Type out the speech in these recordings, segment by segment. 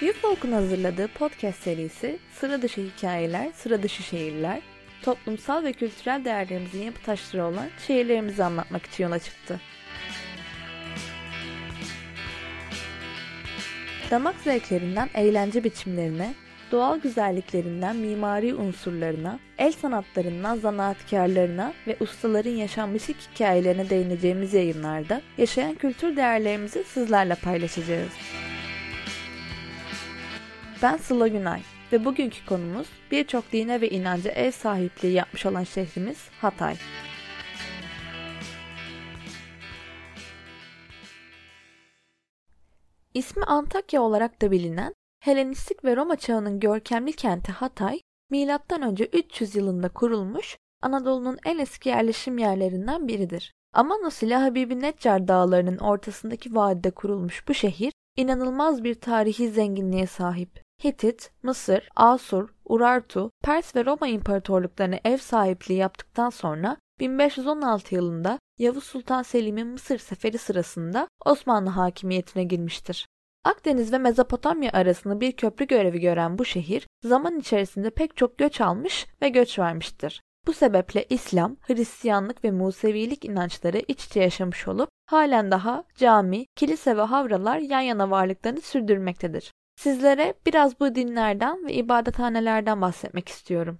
Yufolk'un hazırladığı podcast serisi Sıra Dışı Hikayeler, Sıra Dışı Şehirler, toplumsal ve kültürel değerlerimizin yapı taşları olan şehirlerimizi anlatmak için yola çıktı. Damak zevklerinden eğlence biçimlerine, doğal güzelliklerinden mimari unsurlarına, el sanatlarından zanaatkarlarına ve ustaların yaşanmışlık hikayelerine değineceğimiz yayınlarda yaşayan kültür değerlerimizi sizlerle paylaşacağız. Ben Sıla Günay ve bugünkü konumuz birçok dine ve inanca ev sahipliği yapmış olan şehrimiz Hatay. İsmi Antakya olarak da bilinen Helenistik ve Roma çağının görkemli kenti Hatay, M.Ö. 300 yılında kurulmuş Anadolu'nun en eski yerleşim yerlerinden biridir. Amanos ile Habibi Neccar dağlarının ortasındaki vadide kurulmuş bu şehir, inanılmaz bir tarihi zenginliğe sahip. Hitit, Mısır, Asur, Urartu, Pers ve Roma imparatorluklarına ev sahipliği yaptıktan sonra 1516 yılında Yavuz Sultan Selim'in Mısır seferi sırasında Osmanlı hakimiyetine girmiştir. Akdeniz ve Mezopotamya arasında bir köprü görevi gören bu şehir zaman içerisinde pek çok göç almış ve göç vermiştir. Bu sebeple İslam, Hristiyanlık ve Musevilik inançları iç içe yaşamış olup halen daha cami, kilise ve havralar yan yana varlıklarını sürdürmektedir. Sizlere biraz bu dinlerden ve ibadethanelerden bahsetmek istiyorum.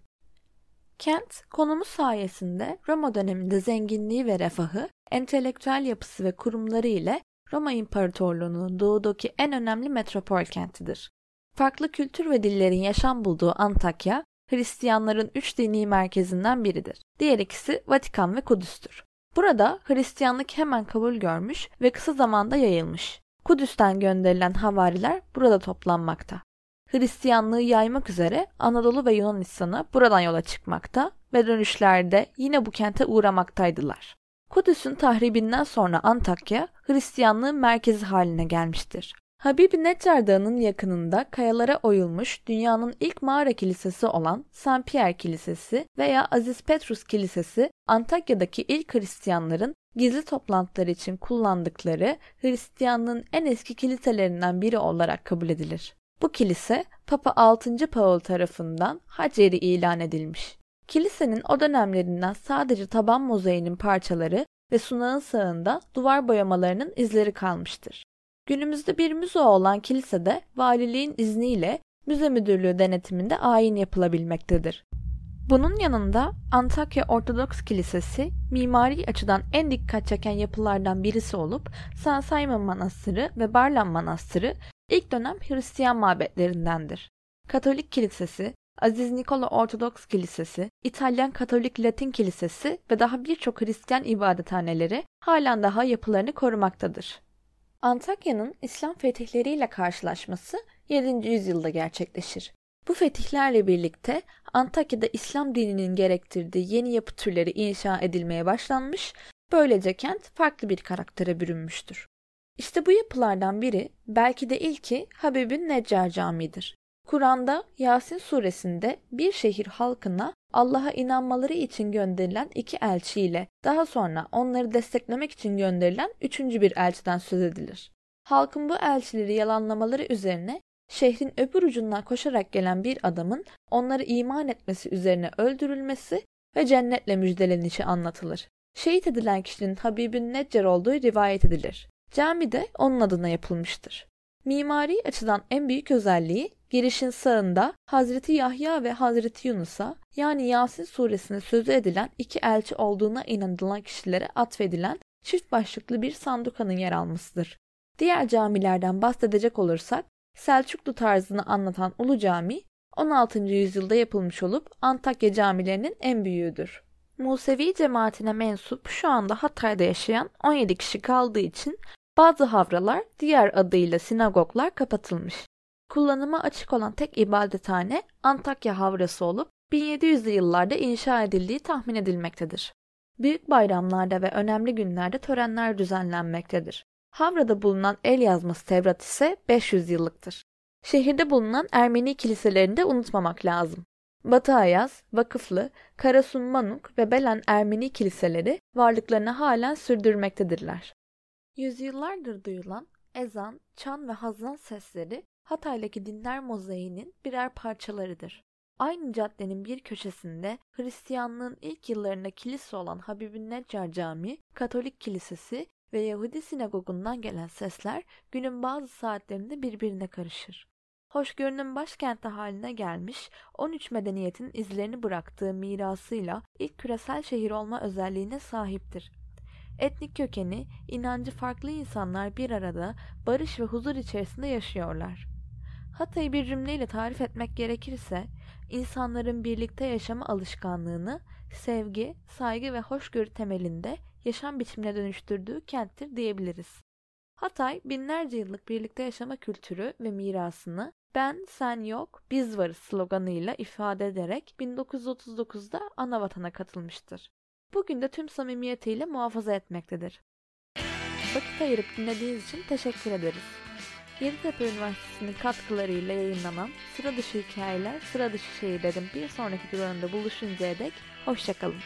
Kent, konumu sayesinde Roma döneminde zenginliği ve refahı, entelektüel yapısı ve kurumları ile Roma İmparatorluğu'nun doğudaki en önemli metropol kentidir. Farklı kültür ve dillerin yaşam bulduğu Antakya, Hristiyanların üç dini merkezinden biridir. Diğer ikisi Vatikan ve Kudüs'tür. Burada Hristiyanlık hemen kabul görmüş ve kısa zamanda yayılmış. Kudüs'ten gönderilen havariler burada toplanmakta. Hristiyanlığı yaymak üzere Anadolu ve Yunanistan'a buradan yola çıkmakta ve dönüşlerde yine bu kente uğramaktaydılar. Kudüs'ün tahribinden sonra Antakya Hristiyanlığın merkezi haline gelmiştir. Habibi Neccar Dağı'nın yakınında kayalara oyulmuş dünyanın ilk mağara kilisesi olan St. Pierre Kilisesi veya Aziz Petrus Kilisesi Antakya'daki ilk Hristiyanların gizli toplantıları için kullandıkları Hristiyanlığın en eski kiliselerinden biri olarak kabul edilir. Bu kilise Papa 6. Paul tarafından hac yeri ilan edilmiş. Kilisenin o dönemlerinden sadece taban mozaiğinin parçaları ve sunağın sağında duvar boyamalarının izleri kalmıştır. Günümüzde bir müze olan kilisede valiliğin izniyle müze müdürlüğü denetiminde ayin yapılabilmektedir. Bunun yanında Antakya Ortodoks Kilisesi mimari açıdan en dikkat çeken yapılardan birisi olup San Simon Manastırı ve Barlan Manastırı ilk dönem Hristiyan mabetlerindendir. Katolik Kilisesi, Aziz Nikola Ortodoks Kilisesi, İtalyan Katolik Latin Kilisesi ve daha birçok Hristiyan ibadethaneleri halen daha yapılarını korumaktadır. Antakya'nın İslam fetihleriyle karşılaşması 7. yüzyılda gerçekleşir. Bu fetihlerle birlikte Antakya'da İslam dininin gerektirdiği yeni yapı türleri inşa edilmeye başlanmış, böylece kent farklı bir karaktere bürünmüştür. İşte bu yapılardan biri belki de ilki Habib'in Neccar Camii'dir. Kur'an'da Yasin suresinde bir şehir halkına Allah'a inanmaları için gönderilen iki elçiyle daha sonra onları desteklemek için gönderilen üçüncü bir elçiden söz edilir. Halkın bu elçileri yalanlamaları üzerine şehrin öbür ucundan koşarak gelen bir adamın onları iman etmesi üzerine öldürülmesi ve cennetle müjdelenişi anlatılır. Şehit edilen kişinin Habib'in Neccar olduğu rivayet edilir. Cami de onun adına yapılmıştır. Mimari açıdan en büyük özelliği girişin sağında Hazreti Yahya ve Hazreti Yunus'a yani Yasin suresine sözü edilen iki elçi olduğuna inanılan kişilere atfedilen çift başlıklı bir sandukanın yer almasıdır. Diğer camilerden bahsedecek olursak Selçuklu tarzını anlatan Ulu Cami 16. yüzyılda yapılmış olup Antakya camilerinin en büyüğüdür. Musevi cemaatine mensup şu anda Hatay'da yaşayan 17 kişi kaldığı için bazı havralar diğer adıyla sinagoglar kapatılmış. Kullanıma açık olan tek ibadethane Antakya Havrası olup 1700'lü yıllarda inşa edildiği tahmin edilmektedir. Büyük bayramlarda ve önemli günlerde törenler düzenlenmektedir. Havra'da bulunan el yazması Tevrat ise 500 yıllıktır. Şehirde bulunan Ermeni kiliselerini de unutmamak lazım. Batı Ayaz, Vakıflı, Karasun Manuk ve Belen Ermeni kiliseleri varlıklarını halen sürdürmektedirler. Yüzyıllardır duyulan ezan, çan ve hazan sesleri Hatay'daki dinler mozaiğinin birer parçalarıdır. Aynı caddenin bir köşesinde Hristiyanlığın ilk yıllarında kilise olan Habibin Neccar Camii, Katolik Kilisesi ve Yahudi sinagogundan gelen sesler günün bazı saatlerinde birbirine karışır. Hoşgörünün başkenti haline gelmiş 13 medeniyetin izlerini bıraktığı mirasıyla ilk küresel şehir olma özelliğine sahiptir. Etnik kökeni, inancı farklı insanlar bir arada barış ve huzur içerisinde yaşıyorlar. Hatay'ı bir cümleyle tarif etmek gerekirse, insanların birlikte yaşama alışkanlığını sevgi, saygı ve hoşgörü temelinde yaşam biçimine dönüştürdüğü kenttir diyebiliriz. Hatay, binlerce yıllık birlikte yaşama kültürü ve mirasını ben, sen yok, biz varız sloganıyla ifade ederek 1939'da ana vatana katılmıştır. Bugün de tüm samimiyetiyle muhafaza etmektedir. Vakit ayırıp dinlediğiniz için teşekkür ederiz. Yeditepe Üniversitesi'nin katkılarıyla yayınlanan Sıra Dışı Hikayeler, Sıra Dışı Şehirlerin bir sonraki durağında buluşuncaya dek hoşçakalın.